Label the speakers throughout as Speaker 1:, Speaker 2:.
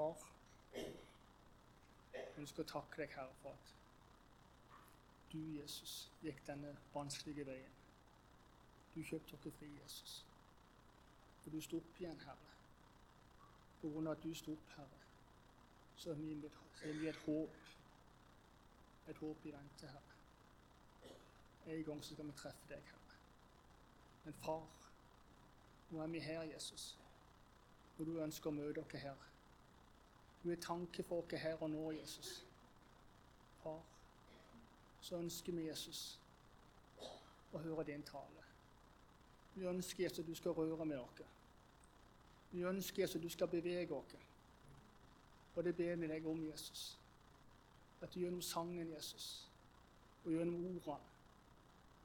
Speaker 1: Far, jeg ønsker å takke deg, Herre, for at du, Jesus, gikk denne vanskelige veien. Du kjøpte dere fri, Jesus. For du sto opp igjen, Herre. På grunn av at du sto opp, Herre, er så har vi et håp. Et håp i vente, Herre. En gang så skal vi treffe deg, Herre. Men far, nå er vi her, Jesus, og du ønsker å møte oss her. Du er tanke for oss her og nå, Jesus. Far, så ønsker vi, Jesus, å høre din tale. Vi ønsker, Jesus, at du skal røre med oss. Vi ønsker, Jesus, at du skal bevege oss. Og det ber vi deg om, Jesus. At du gjennom sangen, Jesus, og gjennom ordene,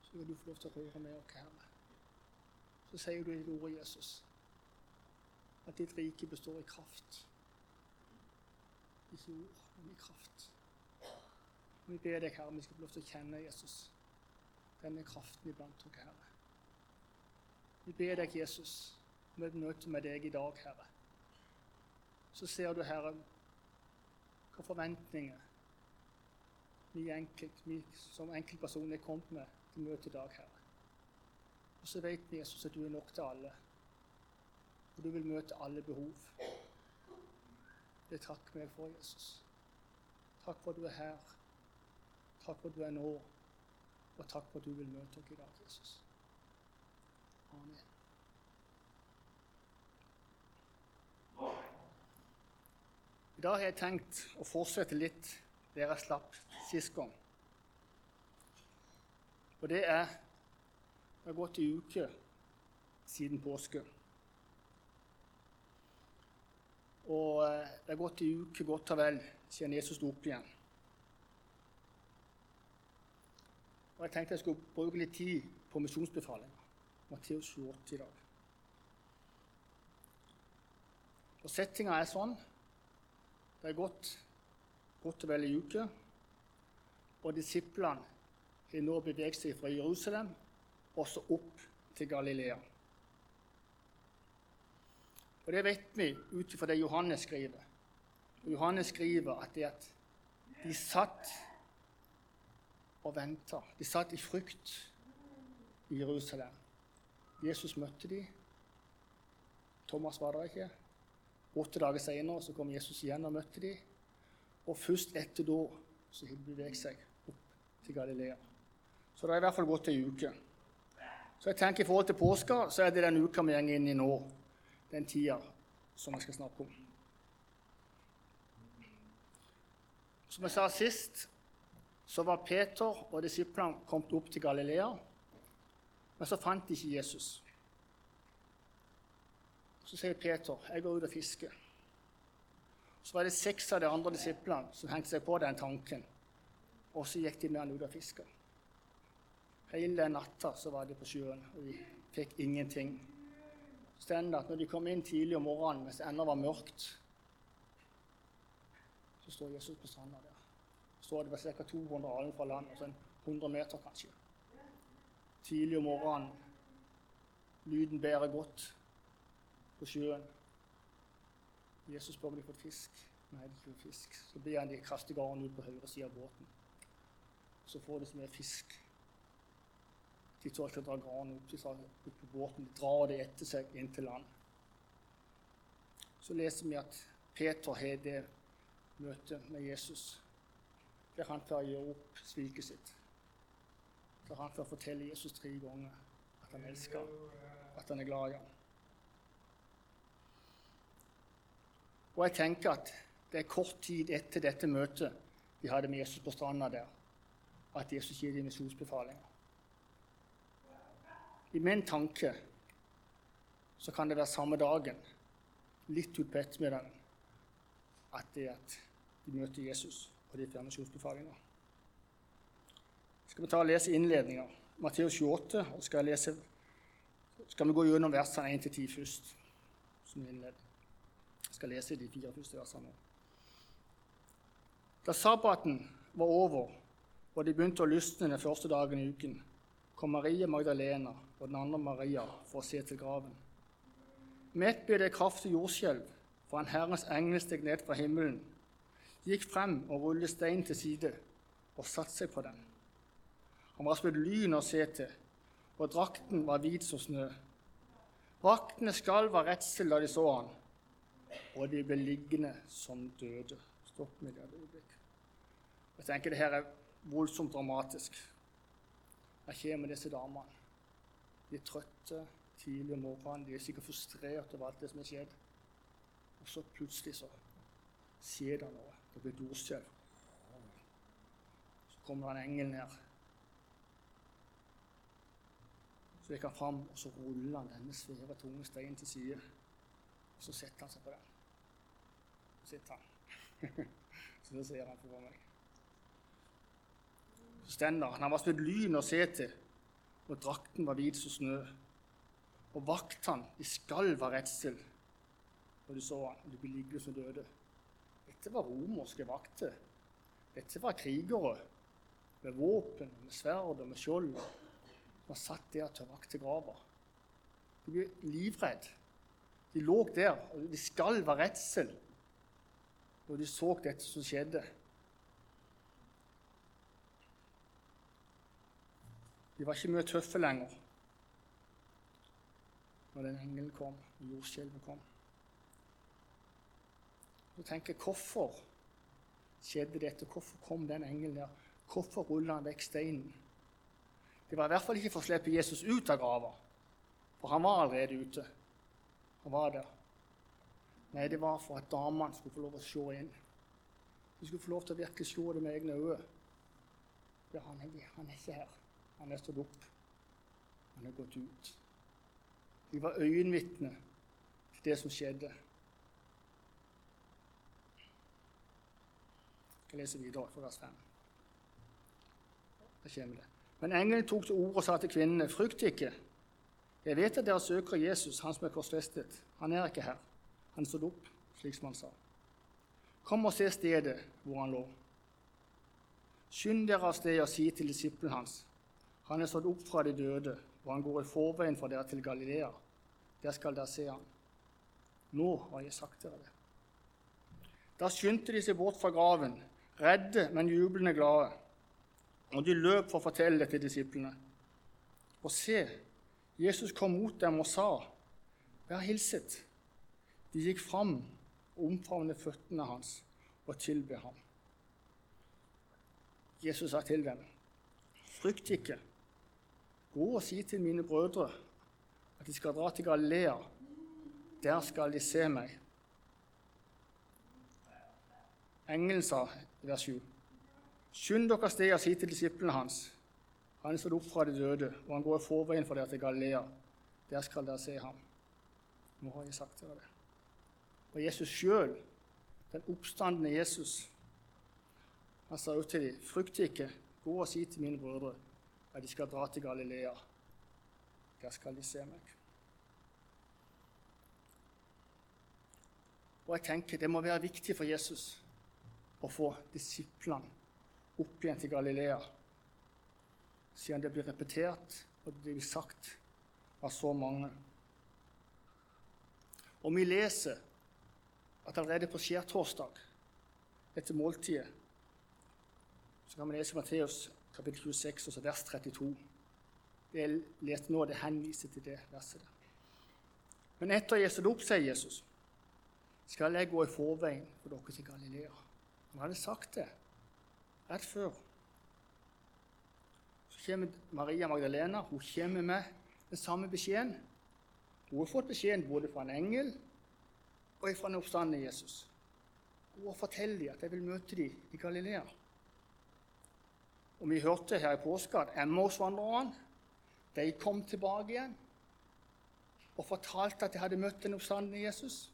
Speaker 1: så vil du få lov til å røre med oss, Herre. Så sier du i ditt ord, Jesus, at ditt rike består i kraft. Ikke ord, men i kraft. Og vi ber deg, Herre, vi skal få lov til å kjenne Jesus, denne kraften iblant oss, Herre. Vi ber deg, Jesus, om et møte med deg i dag, Herre. Så ser du, Herre, hva forventninger vi, enkelt, vi som enkeltpersoner er kommet med til møtet i dag, Herre. Og så vet vi, Jesus, at du er nok til alle. Og du vil møte alle behov. Det takker meg for, Jesus. Takk for at du er her. Takk for at du er nå. Og takk for at du vil møte oss i dag, Jesus. Amen. I dag har jeg tenkt å fortsette litt der jeg slapp sist gang. Og det er Det har gått en uke siden påske. Og eh, det har gått ei uke godt og vel siden Jesus sto opp igjen. Og Jeg tenkte jeg skulle bruke litt tid på misjonsbefalinga. Matteus 28 i dag. Og Settinga er sånn. Det er gått godt og vel ei uke. Og disiplene har nå beveget seg fra Jerusalem og så opp til Galilea. Og Det vet vi ut ifra det Johannes skriver. Johannes skriver at, at de satt og venta. De satt i frykt i Jerusalem. Jesus møtte dem. Thomas var der ikke. Åtte dager senere kom Jesus igjen og møtte dem. Og først etter da så har de beveget seg opp til Galilea. Så det har i hvert fall gått ei uke. Så jeg tenker I forhold til påska så er det den uka vi går inn i nå, den tida som vi skal snakke om. Som jeg sa sist, så var Peter og disiplene kommet opp til Galilea. Men så fant de ikke Jesus. Så sier Peter, 'Jeg går ut og fisker'. Så var det seks av de andre disiplene som hengte seg på den tanken. Og så gikk de med han ut og fiska. Hele natta var de på sjøen, og de fikk ingenting. Stender at når de kom inn tidlig om morgenen mens det ennå var mørkt, så står Jesus på stranda der. Så står det var ca. 200 alen fra land, altså 100 meter kanskje. Tidlig om morgenen, lyden bærer godt på sjøen. Jesus spør om de har fått fisk. Nei, de har ikke fisk. Så ber han de kaste garnet ut på høyre side av båten. Så får de så mye fisk de tør ikke å dra granen opp, opp på båten. De drar det etter seg inn til land. Så leser vi at Peter har det møtet med Jesus der han får gjøre opp sviket sitt. Der han får fortelle Jesus tre ganger at han elsker at han er glad i ham. Og jeg tenker at det er kort tid etter dette møtet vi hadde med Jesus på stranda der, at Jesus gir dem misjonsbefalinger. I min tanke så kan det være samme dagen, litt utpå ettermiddagen, at det er at de møter Jesus og de får misjonsbefalinger. Skal vi ta og lese innledninga, Matteus 28, og skal, lese, skal vi gå gjennom versene 1-10 først, som innledning. Jeg skal lese de fire første versene. Da sabbaten var over og de begynte å lysne den første dagen i uken, kom Maria Magdalena og den andre Maria for å se til graven. Midt ble det kraftig jordskjelv, for en Herrens engel steg ned fra himmelen, gikk frem og rullet steinen til side og satte seg på den. Han var som et lyn å se til, og drakten var hvit som snø. Vaktene skalv av redsel da de så han, og de ble liggende som døde. Stopp med det et øyeblikk. Jeg tenker det her er voldsomt dramatisk. Her kommer disse damene. De er trøtte tidlig om morgenen. De er sikkert frustrert over alt det som er skjedd. Og så plutselig så skjer det noe. Det blir jordskjelv. Så kommer det en engel ned. Så gikk han fram, og så ruller han denne svære, tunge steinen til side. Og så setter han seg på den. Så sitter han. så det ser han for meg. Stender han. Var et lyn å se til, og drakten var hvit som snø. Og vaktene de skalv av redsel og du så han, og de ble liggende som døde. Dette var romerske vakter. Dette var krigere med våpen, med sverd og med skjold. som var satt der til å vakte grava. De ble livredde. De lå der, og de skalv av redsel når de så dette som skjedde. De var ikke mye tøffe lenger når den engelen kom, og jordskjelvet kom. Så tenker jeg, Hvorfor skjedde dette? Hvorfor kom den engelen der? Hvorfor rulla han vekk steinen? Det var i hvert fall ikke for å slippe Jesus ut av grava, for han var allerede ute. Han var der. Nei, det var for at damene skulle få lov å se inn. De skulle få lov til å virkelig se det med egne øyne. Ja, han, er, han er ikke her. Han er stått opp. Han er gått ut. De var øyenvitne til det som skjedde. Jeg leser videre fra vers 5. Der kommer det. Men engelen tok til orde og sa til kvinnene.: Frykt ikke. Jeg vet at dere søker Jesus, han som er korsfestet. Han er ikke her. Han stod opp, slik som han sa. Kom og se stedet hvor han lå. Skynd dere av sted og si til disiplene hans. Han er stått opp fra de døde, og han går i forveien for dere til Galilea. Der skal dere se ham. Nå har jeg sagt dere det. Da skyndte de seg bort fra graven, redde, men jublende glade. Og de løp for å fortelle det til disiplene. Og se, Jesus kom mot dem og sa, 'Vær hilset.' De gikk fram og omfavnet føttene hans og tilbe ham. Jesus sa til dem, 'Frykt ikke. Gå og si til mine brødre at de skal dra til Galilea. Der skal de se meg.' Engelen sa i vers 7.: Skynd dere av sted og si til disiplene hans. Han er stått opp fra de døde, og han går i forveien for dere til Galilea. Der skal dere se ham. Nå har jeg sagt dere det. Og Jesus sjøl, den oppstandende Jesus, han sa ut til dem, frykt ikke, gå og si til mine brødre at de skal dra til Galilea. Der skal de se meg. Og jeg tenker Det må være viktig for Jesus å få disiplene opp igjen til Galilea, siden det blir repetert og det blir sagt av så mange. Og vi leser at allerede på skjærtorsdag, etter måltidet, så kan vi lese Matteus kapittel 26, også vers 32. Det jeg leste nå, det henviser til det verset der. Men etter jeg stod opp, sier Jesus, skal jeg gå i forveien for dere til Galilea. Han hadde sagt det rett før. Så kommer Maria Magdalena. Hun kommer med den samme beskjeden. Hun har fått beskjeden både fra en engel og fra den oppstandende Jesus. Hun fortalt dem at jeg vil møte dem i Galilea. Og Vi hørte her i påska at Emmausvandrerne de kom tilbake igjen og fortalte at de hadde møtt den oppstandende Jesus.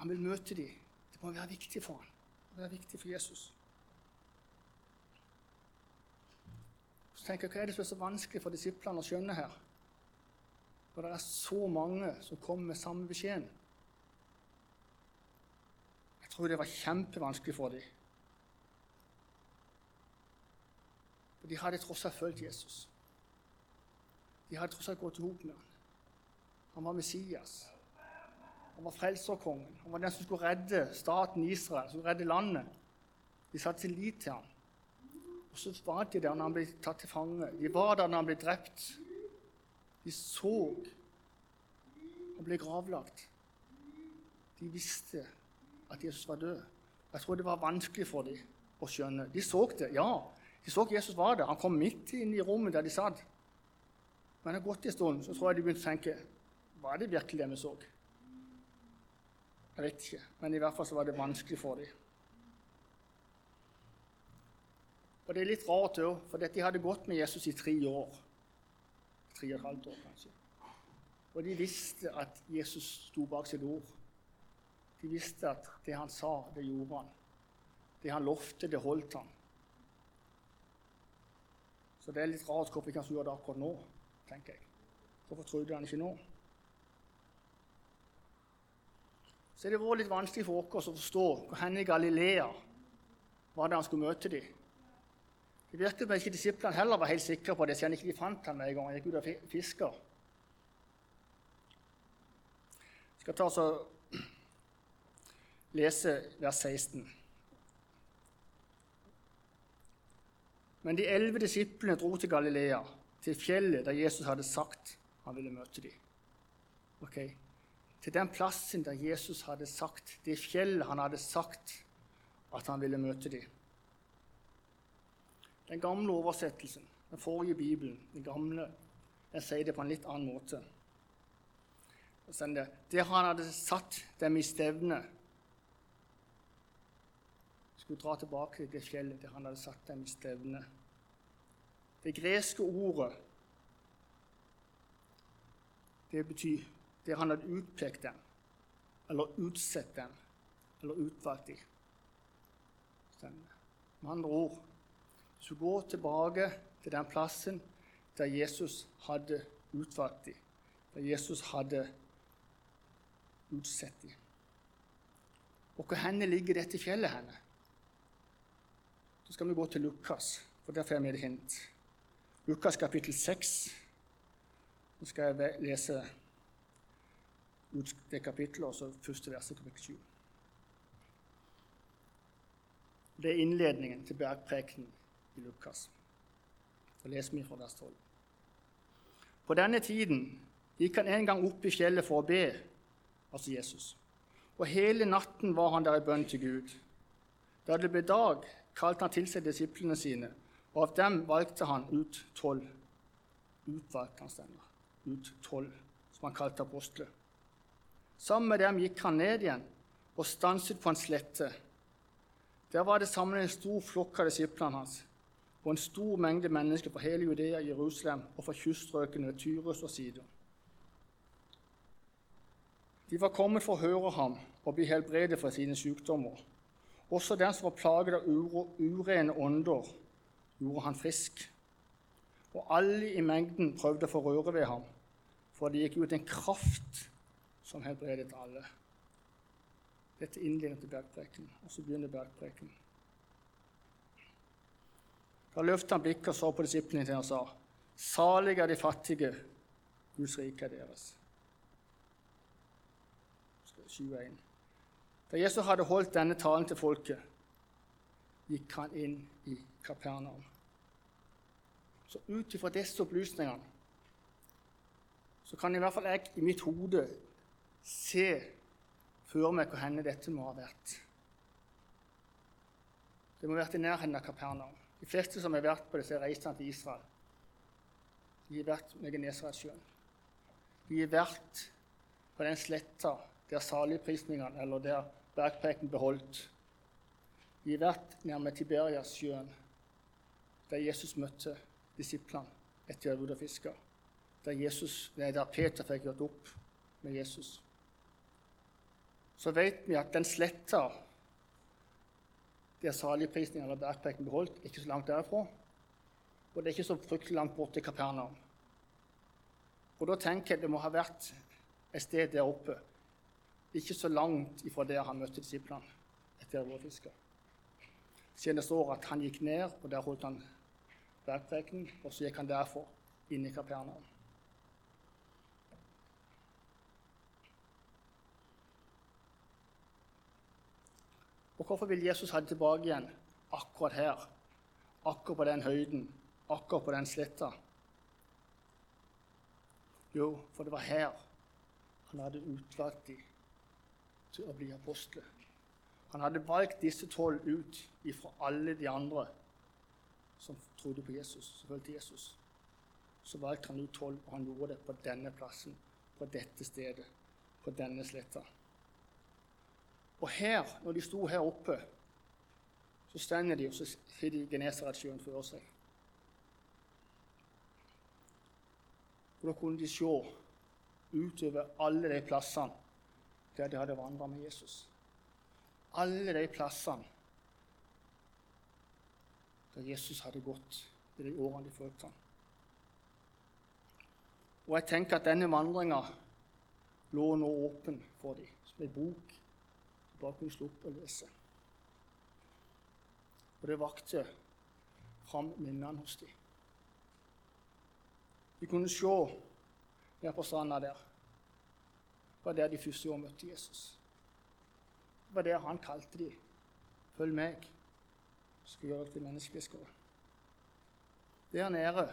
Speaker 1: Han vil møte dem Det må være viktig for ham. Det må være viktig for Jesus. Så tenker jeg, Hva er det som er så vanskelig for disiplene å skjønne her? For det er så mange som kommer med samme beskjeden. Jeg tror det var kjempevanskelig for dem. For de hadde tross alt fulgt Jesus. De hadde tross alt gått i ham. Han var Messias. Han var frelserkongen. Han var den som skulle redde staten Israel, som skulle redde landet. De satte sin lit til ham. Og så var de der når han ble tatt til fange. De var der når han ble drept. De så han ble gravlagt. De visste at Jesus var død. Jeg tror det var vanskelig for dem å skjønne. De så det, ja. De så ikke Jesus var der. Han kom midt inn i rommet der de satt. Men det har gått en stund, så tror jeg de begynte å tenke Var det virkelig det vi så? Jeg vet ikke, men i hvert fall så var det vanskelig for dem. Og det er litt rart òg, for de hadde gått med Jesus i tre år. Tre og et halvt år, kanskje. Og de visste at Jesus sto bak sitt ord. De visste at det han sa, det gjorde han. Det han lovte, det holdt han. Så det er litt rart hvorfor ikke han gjøre det akkurat nå, tenker jeg. Hvorfor trodde han ikke nå? Så det vært litt vanskelig for oss å forstå hvor hen i Galilea var det han skulle møte dem. Det virket som ikke disiplene heller var helt sikre på det, siden ikke de fant ham en gang han gikk ut og fiska. Jeg skal ta og lese vers 16. Men de elleve disiplene dro til Galilea, til fjellet der Jesus hadde sagt han ville møte dem. Okay. Til den plassen der Jesus hadde sagt, det fjellet han hadde sagt at han ville møte dem. Den gamle oversettelsen, den forrige Bibelen, den gamle, den sier det på en litt annen måte. Det, han hadde satt dem i stevne Skulle dra tilbake til det fjellet der han hadde satt dem i stevne. Det greske ordet det betyr det han hadde utpekt dem, eller utsett dem, eller utvalgt dem. Med andre ord så gå tilbake til den plassen der Jesus hadde utvalgt dem, der Jesus hadde utsett dem. Og hvor henne ligger dette fjellet? henne? Så skal vi gå til Lukas, for der får vi et hint. Lukas kapittel 6. Nå skal jeg lese ut det kapittelet, og så første verset, kapittel 7. Det er innledningen til bergprekenen i Lukas. Så leser vi fra vers 12. På denne tiden gikk han en gang opp i fjellet for å be, altså Jesus. Og hele natten var han der i bønn til Gud. Da det ble dag, kalte han til seg disiplene sine, og av dem valgte han ut tolv. Utvalgte han stemmer. Ut tolv, som han kalte apostler. Sammen med dem gikk han ned igjen og stanset på en slette. Der var det samlet en stor flokk av disiplene hans og en stor mengde mennesker fra hele Judea, Jerusalem og fra kyststrøkene ved Tyrus og Sidon. De var kommet for å høre ham og bli helbredet fra sine sykdommer. Også den som var plaget av urene ånder, gjorde han frisk. Og alle i mengden prøvde å få røre ved ham, for det gikk ut en kraft som helbredet alle. Dette innleder til bergpreken, og så begynner bergpreken. Da løftet han blikket og så på disiplene sine og sa, Salige er de fattige, Guds rike er deres.' 21. Da Jesus hadde holdt denne talen til folket, gikk han inn i Kapernaum. Så ut ifra disse opplysningene så kan i hvert fall jeg i mitt hode se før meg hvor henne dette må ha vært. Det må ha vært i nærheten av Kapernaum. De fleste som har vært på disse reisene til Israel, de har vært med Genesaretsjøen. De har vært på den sletta der saligprisningene, eller der bergpreken beholdt. De har vært nærme Tiberiassjøen, der Jesus møtte disiplene etter å ha vært fiska. Der, der Peter fikk gjort opp med Jesus. Så vet vi at den sletta der saligprisningen eller bergpreken beholdt, ikke så langt derfra. Og det er ikke så fryktelig langt bort til Kapernaum. Og da tenker jeg det må ha vært et sted der oppe, ikke så langt ifra der han møtte disiplene etter å ha vært fisker tjenesteåret at han gikk ned, og der holdt han bergpreken, og så gikk han derfor inn i Kapernaum. Og hvorfor vil Jesus ha det tilbake igjen akkurat her, akkurat på den høyden, akkurat på den sletta? Jo, for det var her han hadde utvalgt dem til å bli apostler. Han hadde valgt disse tolv ut ifra alle de andre som trodde på Jesus, som fulgte Jesus. Så valgte han ut tolv, og han gjorde det på denne plassen, på dette stedet, på denne sletta. Og her, når de sto her oppe, så stender de og så ser de Genesaretsjøen før seg. Og da kunne de se utover alle de plassene der de hadde vandra med Jesus. Alle de plassene der Jesus hadde gått i de årene de fulgte ham. Og jeg tenker at denne vandringa lå nå åpen for dem, som ei bok de bare kunne slå opp og lese. Og det vakte fram minnene hos dem. De kunne se nede på stranda der. Det var der de første år møtte Jesus. Var det han kalte dem. Følg meg, så skal gjøre dere til menneskefiskere. Der nede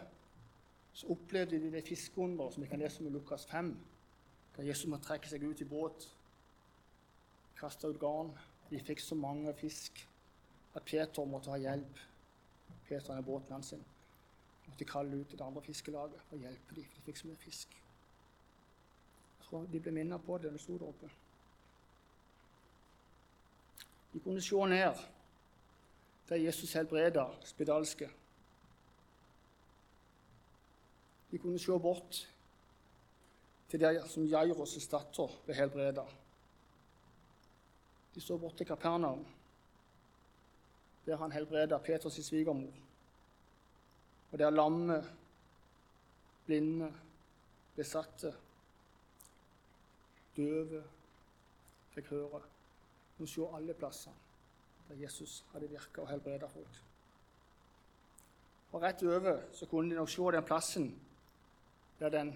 Speaker 1: så opplevde de det fiskeunderet som vi kan lese om i Lukas 5, da Jesus må trekke seg ut i båt, kaste ut garn. De fikk så mange fisk at Peter måtte ha hjelp. Peter er båten hans sin. måtte kalle ut det andre fiskelaget og hjelpe dem, for de fikk så mye fisk. Tror De ble minnet på det da de sto der oppe. De kunne se ned der Jesus helbreda spedalske. De kunne se bort til der som Jairos' datter ble helbreda. De så bort til Kapernaum, der han helbreda Peters svigermor. Og der lamme, blinde, besatte, døve fikk høre. De se alle plasser der Jesus hadde virka og helbreda folk. Og rett over så kunne de nok se den plassen der den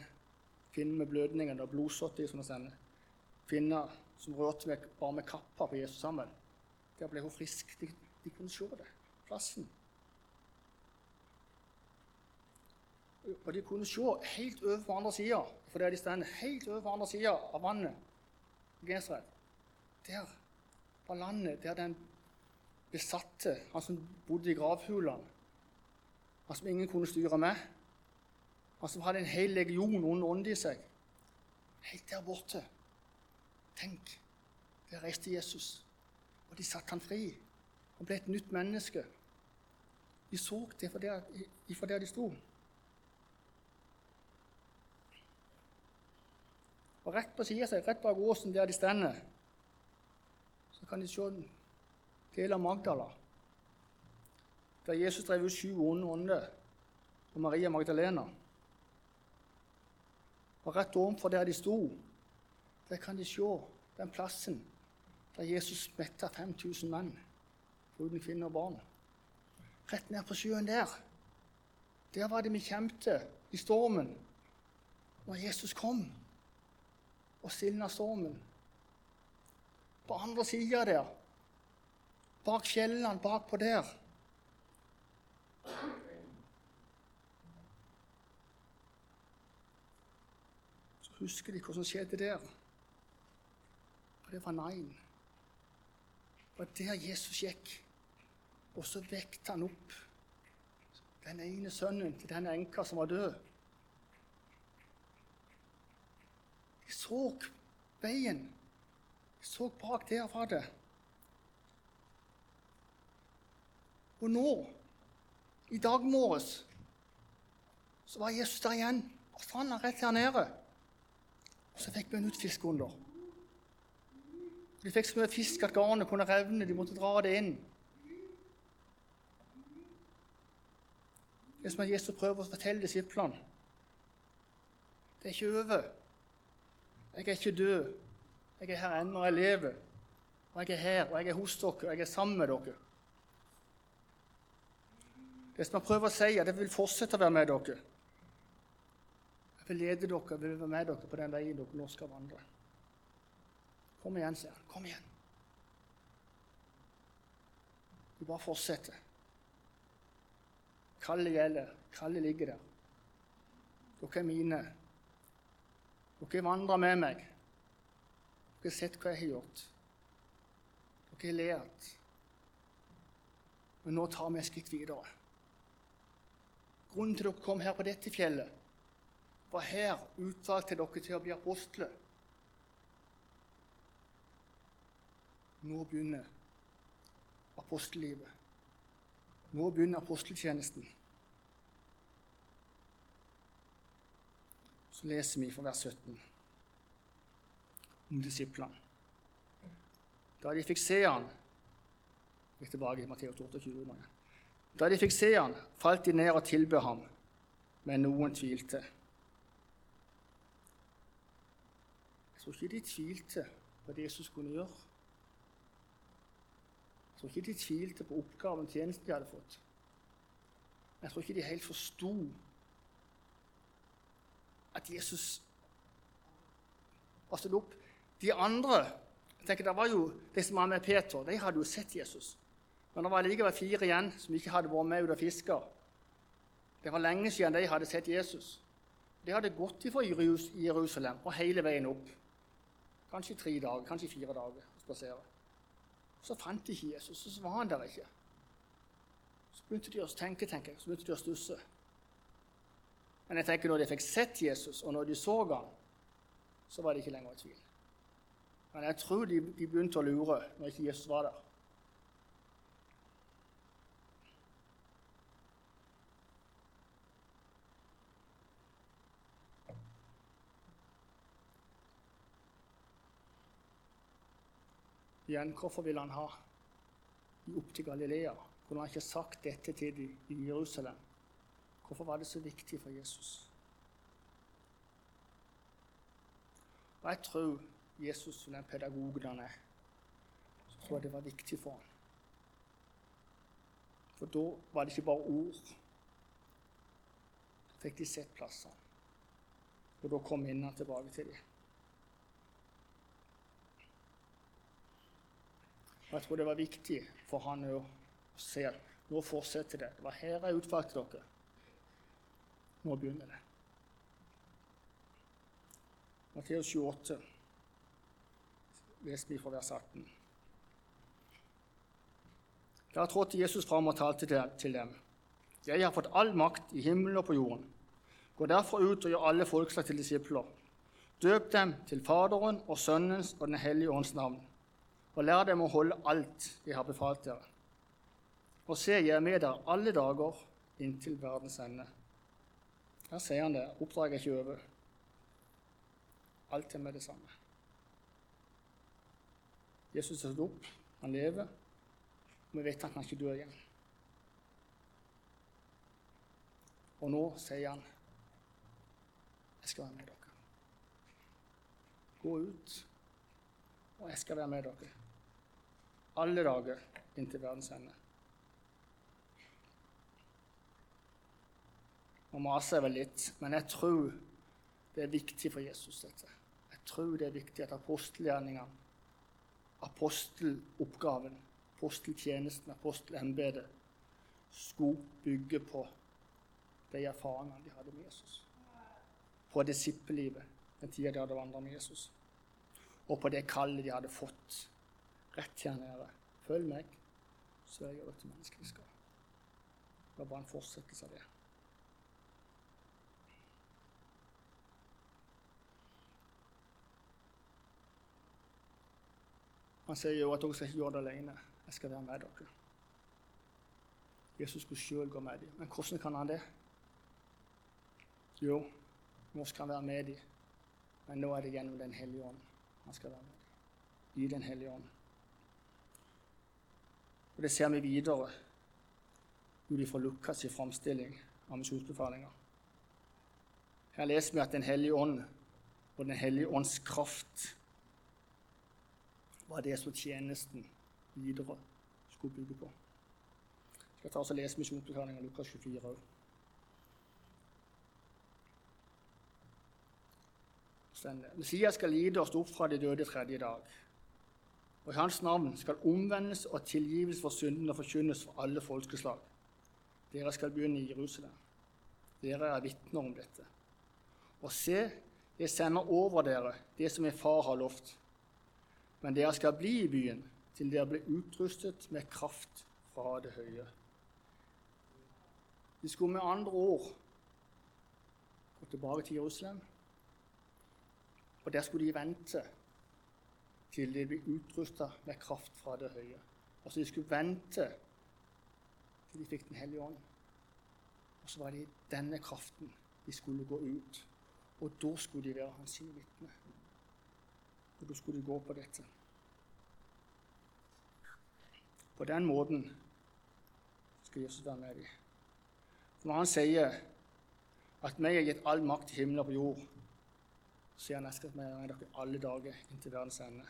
Speaker 1: kvinnen med blødningen og blodsåtte i, som vi sender, kvinna som rørte med, bare med kappa på Jesus sammen, der ble hun frisk. De, de kunne se det. Plassen. Og de kunne se helt over på andre sida, for der de stender, helt over på andre sida av vannet Genesret. Der var landet der den besatte, han som bodde i gravhulene, han som ingen kunne styre med han som hadde en hel legion under ånd i seg. Helt der borte. Tenk, der reiste Jesus, og de satte han fri. Han ble et nytt menneske. De så det fra der, fra der de sto. Og rett på sida rett bak åsen der de stender, så kan de se del av Magdala. Der Jesus drev ut sju onde ånder, og Maria Magdalena. Og rett ovenfor der de sto, der kan de se den plassen der Jesus metta 5000 menn, foruten kvinner og barn. Rett ned på sjøen der. Der var det vi kjempet i stormen når Jesus kom og stilna stormen. På andre sida der, bak fjellene bakpå der, Så Husker de hva som skjedde der? Og det var Nain. Det var der Jesus gikk. Og så vekte han opp den ene sønnen til den enka som var død. De så veien. Så bak der var det. Og nå, i dag morges, så var Jesus der igjen. Og stranda rett her nede. Og så fikk vi en utfisk under. De fikk så mye fisk at garnet kunne revne. De måtte dra det inn. Det er som at Jesus prøver å fortelle disiplene. Det er ikke over. Jeg er ikke død. Jeg er her ennå, jeg lever. Og jeg er her, og jeg er hos dere, og jeg er sammen med dere. Det som jeg prøver å si, er at jeg vil fortsette å være med dere. Jeg vil lede dere, jeg vil være med dere på den veien dere nå skal vandre. Kom igjen, sier han. Kom igjen. Du bare fortsetter. Kallet gjelder. Kallet ligger der. Dere er mine. Dere vandrer med meg. Dere har sett hva jeg har gjort. Dere har lært. Men nå tar vi et skritt videre. Grunnen til dere kom her på dette fjellet, var her utvalgte dere til å bli apostler. Nå begynner apostellivet. Nå begynner aposteltjenesten. Så leser vi fra vers 17 om disiplene. Da de fikk se han Gikk tilbake til Matteus 28. Da de fikk se han, falt de ned og tilbød ham, men noen tvilte. Jeg tror ikke de tvilte på det Jesus kunne gjøre. Jeg tror ikke de tvilte på oppgaven tjenesten de hadde fått. Jeg tror ikke de helt forsto at Jesus var stilt opp. De andre tenker, det var jo De som var med Peter, de hadde jo sett Jesus. Men det var likevel fire igjen som ikke hadde vært med ut og fiska. Det var lenge siden de hadde sett Jesus. De hadde gått fra Jerusalem og hele veien opp. Kanskje tre dager, kanskje fire dager. spasere. Så fant de ikke Jesus, så var han der ikke. Så begynte de å tenke, tenker jeg, så begynte de å stusse. Men jeg tenker når de fikk sett Jesus, og når de så ham, så var de ikke lenger i tvil. Men jeg tror de, de begynte å lure når ikke Jesus var der. Igjen, hvorfor vil han ha de opp til Galilea? Kunne han ikke sagt dette til dem i Jerusalem? Hvorfor var det så viktig for Jesus? Og Jeg tror Jesus, som den pedagogen han er, så tror jeg det var viktig for ham. For da var det ikke bare ord. Da fikk de sett plassene. Og da kom minnene tilbake til dem. Og Jeg tror det var viktig for han å se at nå fortsetter det. Det var her jeg utvalgte dere. Nå begynner det. Matteus 28, leser vi fra vers 18. Da trådte Jesus fram og talte til dem. Jeg har fått all makt i himmelen og på jorden. Gå derfor ut og gjør alle folkeslag til disipler. Døp dem til Faderen og Sønnens og Den hellige ånds navn og lær dem å holde alt jeg har befalt dere. Og se, jeg er med dere alle dager inntil verdens ende. Her sier han det. Oppdraget er ikke over. Alt er med det samme. Jesus er stått opp, han lever, og vi vet at han ikke dør igjen. Og nå sier han, 'Jeg skal være med dere'. Gå ut, og jeg skal være med dere alle dager inntil verdens ende. Nå maser jeg vel litt, men jeg tror det er viktig for Jesus, dette. Jeg tror det er viktig at apostelgjerningene, aposteloppgaven, aposteltjenesten, apostelembetet, skulle bygge på de erfaringene de hadde med Jesus. På disippellivet den tida de hadde vandra med Jesus. Og på det kallet de hadde fått rett her nede. Følg meg, så jeg gjør til menneskelig skal. Det var bare en fortsettelse av det. Han sier jo at dere skal ikke gjøre det alene. Jeg skal være med dere. Jesus skulle sjøl gå med dem. Men hvordan kan han det? Jo, nå skal han være med dem. Men nå er det gjennom Den hellige ånd han skal være med dem. I Den hellige ånd. Og Det ser vi videre ut ifra Lukas' framstilling av misjonsbefalinger. Her leser vi at Den hellige ånd og Den hellige ånds kraft var det som tjenesten videre skulle bygge på. Jeg skal ta og lese misjonsbefalingen Lukas 24 òg. Messias skal lide og stå opp fra de døde tredje dag. Og i hans navn skal omvendes og tilgivelse for syndene forkynnes for alle folkeslag. Dere skal begynne i Jerusalem. Dere er vitner om dette. Og se, jeg sender over dere det som min far har lovt. Men dere skal bli i byen til dere blir utrustet med kraft fra det høye. De skulle med andre ord gå tilbake til Jerusalem, og der skulle de vente til de ble utrusta med kraft fra det høye. Altså De skulle vente til de fikk Den hellige ånd. Og så var det denne kraften de skulle gå ut. Og da skulle de være hans vitner. Og da skulle gå på dette. På den måten skal Jesus være med dem. For når han sier at meg har gitt all makt i himmelen og på jord, så sier han jeg skal være med dere alle dager inntil verdens ende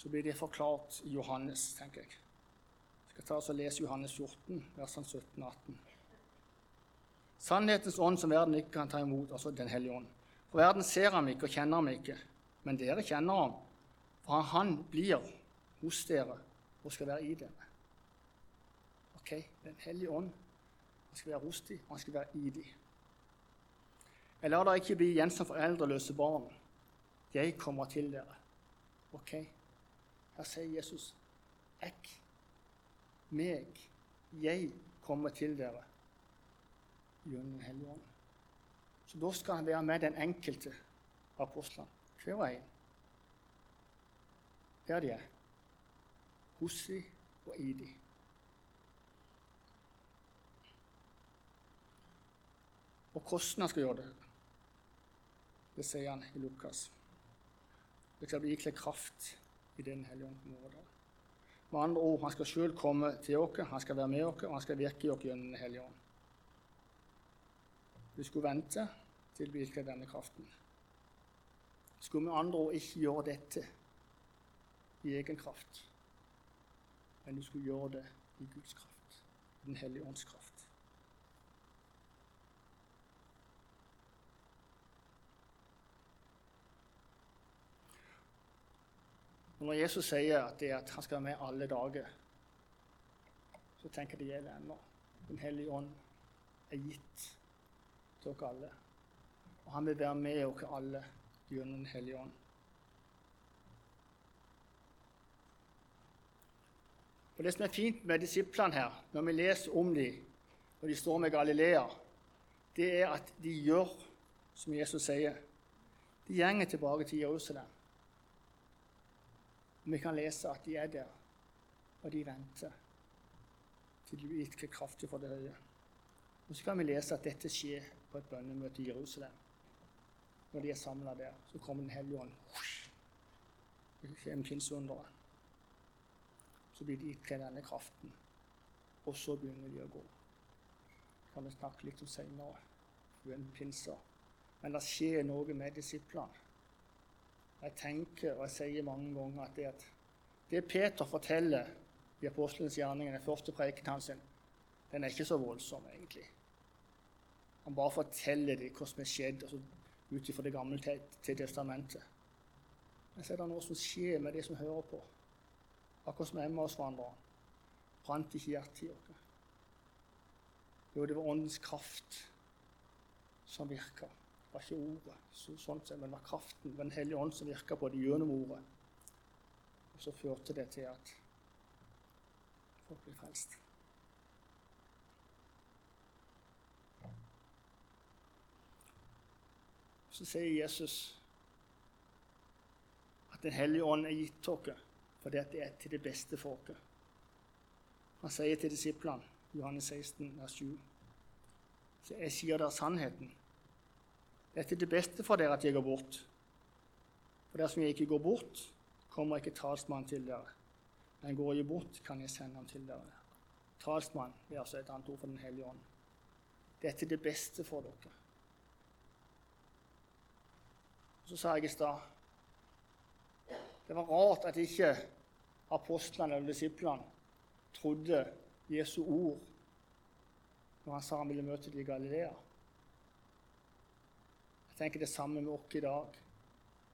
Speaker 1: så blir det forklart i Johannes, tenker jeg. Jeg skal ta oss og lese Johannes 14, versene 17 og 18. Sannhetens ånd som verden ikke kan ta imot, altså Den hellige ånd. For verden ser ham ikke og kjenner ham ikke, men dere kjenner ham, for han blir hos dere og skal være i dere. Ok, Den hellige ånd han skal være hos dem, og han skal være i dem. Jeg lar dere ikke bli igjen som foreldreløse barn. Jeg kommer til dere. Ok? Her sier Jesus, 'Jeg, meg, jeg kommer til dere gjennom Den hellige ånd'. Så da skal han være med den enkelte apostelen, hver og en. Der de er. Hos de og i de. Og hvordan han skal gjøre det, det sier han i Lukas. Det skal bli ikledd kraft i Den hellige ånd Med andre ord, han skal sjøl komme til oss, han skal være med oss, og han skal virke i oss gjennom Den hellige ånd. Du skulle vente til virke denne kraften. Skulle med andre ord ikke gjøre dette i egen kraft, men du skulle gjøre det i Guds kraft, Den hellige ånds kraft. Når Jesus sier at, det at han skal være med alle dager, så tenker jeg det gjelder ennå. Den hellige ånd er gitt til dere alle. Og han vil være med dere alle gjennom Den hellige ånd. Og Det som er fint med disiplene her, når vi leser om dem når de står med Galilea, det er at de gjør som Jesus sier. De gjenger tilbake til Jerusalem. Vi kan lese at de er der, og de venter til de blir gitt kraftig for det høye. Og så kan vi lese at dette skjer på et bønnemøte i Jerusalem. Når de er samla der, så kommer Den hellige ånd. Det kommer pinseunderet. Så blir de gitt denne kraften, og så begynner de å gå. Det kan vi snakke litt om seinere, Men det skjer noe med disiplene. Jeg tenker og jeg sier mange ganger at det, at det Peter forteller i apostelens gjerninger, den første preken hans, den er ikke så voldsom, egentlig. Han bare forteller dem hva som er skjedd altså, ut fra Det gamle testamentet. Men så er det noe som skjer med de som hører på. Akkurat som Emma hos hverandre. Brant ikke hjertet i oss. Jo, det var Åndens kraft som virka. Det var ikke ordet, så, sånn sett, men det var kraften, Den hellige ånd, som virka på det gjennom ordet. Og så førte det til at folk ble frelst. Så sier Jesus at Den hellige ånd er gitt dere fordi det er til det beste for dere. Han sier til disiplene, Johannes 16, vers 7, så jeg sier dere sannheten. Det er til det beste for dere at jeg går bort. For dersom jeg ikke går bort, kommer ikke talsmannen til dere. Men går jeg bort, kan jeg sende ham til dere. Talsmann er altså et annet ord for Den hellige ånd. Det er til det beste for dere. Så sa jeg i stad Det var rart at ikke apostlene eller disiplene trodde Jesu ord når han sa han ville møte dem i Galilea Jeg tenker det samme med oss i dag.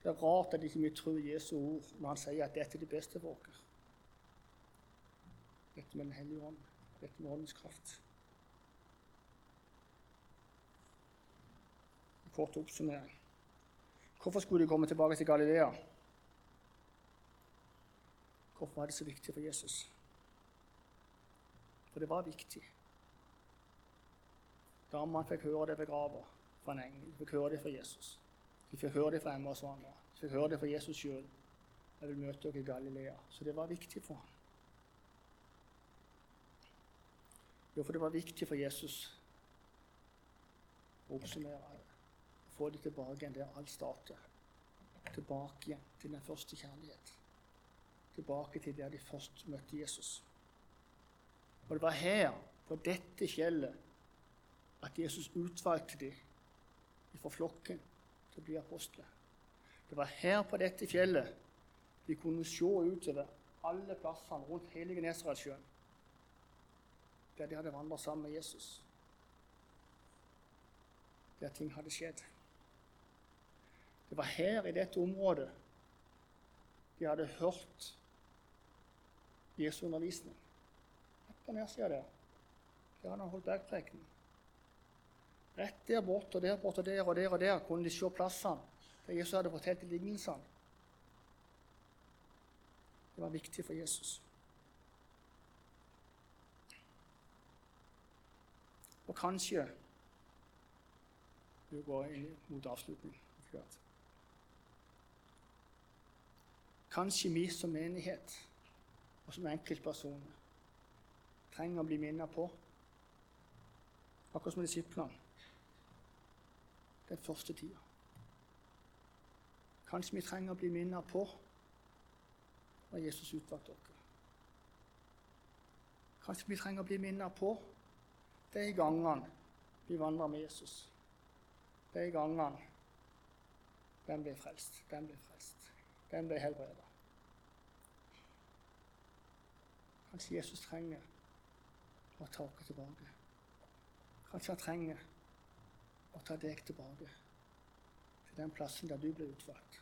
Speaker 1: Det er rart at ikke vi tror Jesu ord når han sier at dette er det beste for oss. Dette med Den hellige ånd, dette med åndens kraft. Kort oppsummering. Hvorfor skulle de komme tilbake til Galilea? Hvorfor var det så viktig for Jesus? For det var viktig. Damene fikk høre det ved grava fra en engel. De fikk høre det fra Jesus. De fikk høre det fra Emma og Svaner. De fikk høre det fra Jesus sjøl. Jeg vil møte dere i Galilea. Så det var viktig for ham. Jo, for det var viktig for Jesus å oppsummere få det tilbake igjen der alt starter. Tilbake igjen til den første kjærlighet. Tilbake til der de først møtte Jesus. Og det var her, på dette fjellet, at Jesus utvalgte dem fra flokken til å bli apostler. Det var her på dette fjellet de kunne se utover alle plassene rundt hele Genesaretsjøen, der de hadde vandret sammen med Jesus, der ting hadde skjedd. Det var her, i dette området, de hadde hørt Jesu undervisning. På nedsida der. Der han holdt bergprekenen. Rett der borte og der borte og der og der og der kunne de se plassene der Jesus hadde fortalt lignelsene. Det var viktig for Jesus. Og kanskje Vi går inn mot avslutning. Kanskje vi som menighet og som enkeltpersoner trenger å bli minnet på, akkurat som disiplene, den første tida. Kanskje vi trenger å bli minnet på når Jesus utvalgte oss. Kanskje vi trenger å bli minnet på de gangene vi vandrer med Jesus. De gangene den ble frelst, den ble frelst, den ble helbredet. Kanskje Jesus trenger å ta oss tilbake. Kanskje han trenger å ta deg tilbake til den plassen der du ble utvalgt.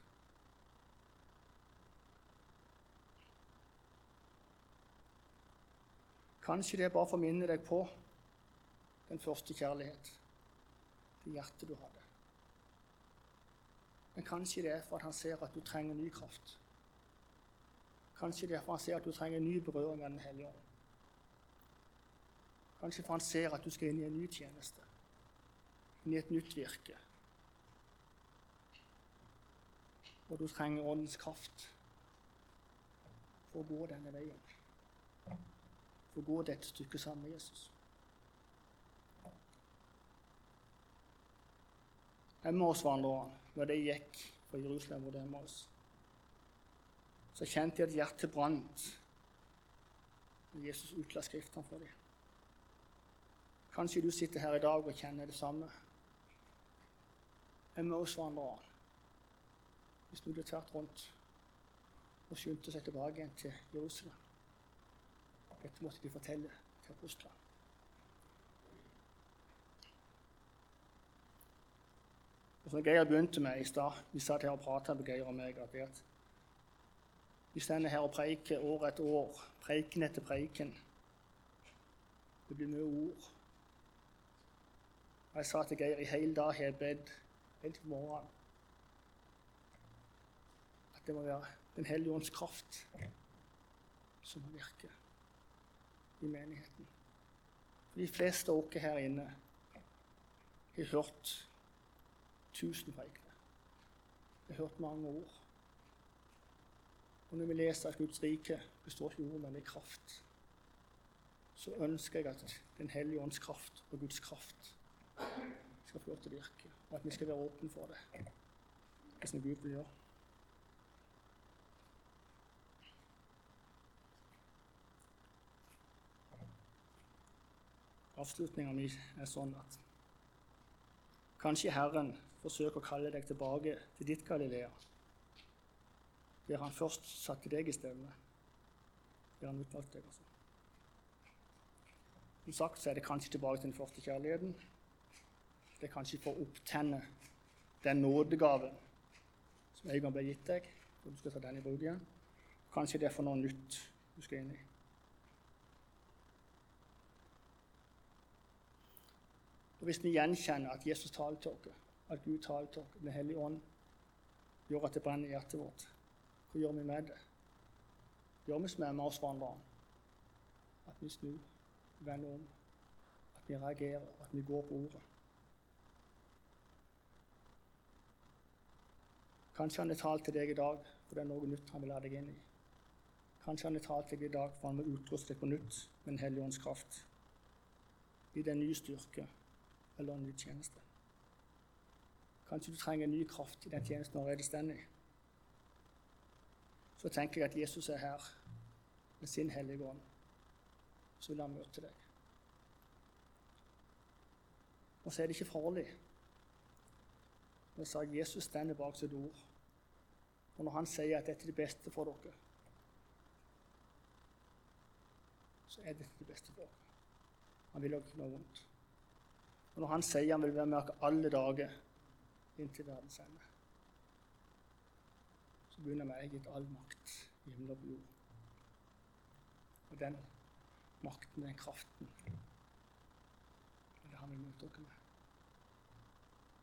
Speaker 1: Kanskje det er bare for å minne deg på den første kjærlighet, det hjertet du hadde. Men kanskje det er for at han ser at du trenger ny kraft. Kanskje det er for han ser at du trenger en ny berøring av Den hellige ånd. Kanskje for han ser at du skal inn i en ny tjeneste, inn i et nytt virke. Og du trenger Åndens kraft for å gå denne veien for å gå dette stykket sammen med Jesus. Emmausvandrerne, når de gikk fra Jerusalem mot Emmaus, så kjente de at hjertet brant når Jesus utla Skriftene for dem. Kanskje du sitter her i dag og kjenner det samme. Emmausvandrerne. Vi snudde tvert rundt og skyndte seg tilbake igjen til Jerusalem. Dette måtte de fortelle til apostlene. Og som Geir begynte med i stad Vi satt her og prata med Geir og meg. at Vi står her og preiker år etter år, preiken etter preiken. Det blir mye ord. Og Jeg sa til Geir i hele dag har jeg bedt helt til morgenen at det må være Den hellige ånds kraft som må virke i menigheten. For de fleste av oss her inne har hørt tusen preikener. Jeg har hørt mange ord. Og når vi leser at Guds rike består ikke ord, men i kraft, så ønsker jeg at Den hellige ånds kraft og Guds kraft skal få lov til å virke, og at vi skal være åpne for det. Det som Gud vil gjøre. Avslutninga mi er sånn at kanskje Herren forsøker å kalle deg tilbake til ditt Galilea, der han først satte deg i stevne, der han utvalgte deg. Altså. Som sagt så er det kanskje tilbake til den første kjærligheten. Det er kanskje for å opptenne den nådegaven som en gang ble gitt deg, og du skal ta den i bruk igjen. Kanskje det er for noe nytt du skal inn i. Og Hvis vi gjenkjenner at Jesus taler til oss, at Gud taler til oss, Den hellige ånd gjør at det brenner i hjertet vårt, hva gjør vi med det? Gjør vi som er med oss hverandre? At vi snur, vender om, at vi reagerer, at vi går på ordet. Kanskje han har talt til deg i dag, for det er noe nytt han vil ha deg inn i. Kanskje han har talt til deg i dag, for han vil utruste deg på nytt med Den hellige ånds kraft. I den nye styrke eller en ny tjeneste. Kanskje du trenger en ny kraft i den tjenesten allerede står i. Så tenker jeg at Jesus er her med sin hellige ånd. Så vil han møte deg. Og så er det ikke farlig. Jeg sa Jesus stender bak sitt ord. Og når han sier at dette er det beste for dere, så er dette det beste for dere. Han vil dere ikke noe vondt. Og når han sier han vil være med dere alle dager inntil verdens ende, så begynner vi å gitt all makt i himmel og på jord. Og den makten, den kraften, det er det han dere med.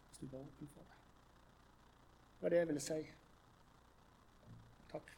Speaker 1: Hvis du bare åpner for det. Det var det jeg ville si. Takk.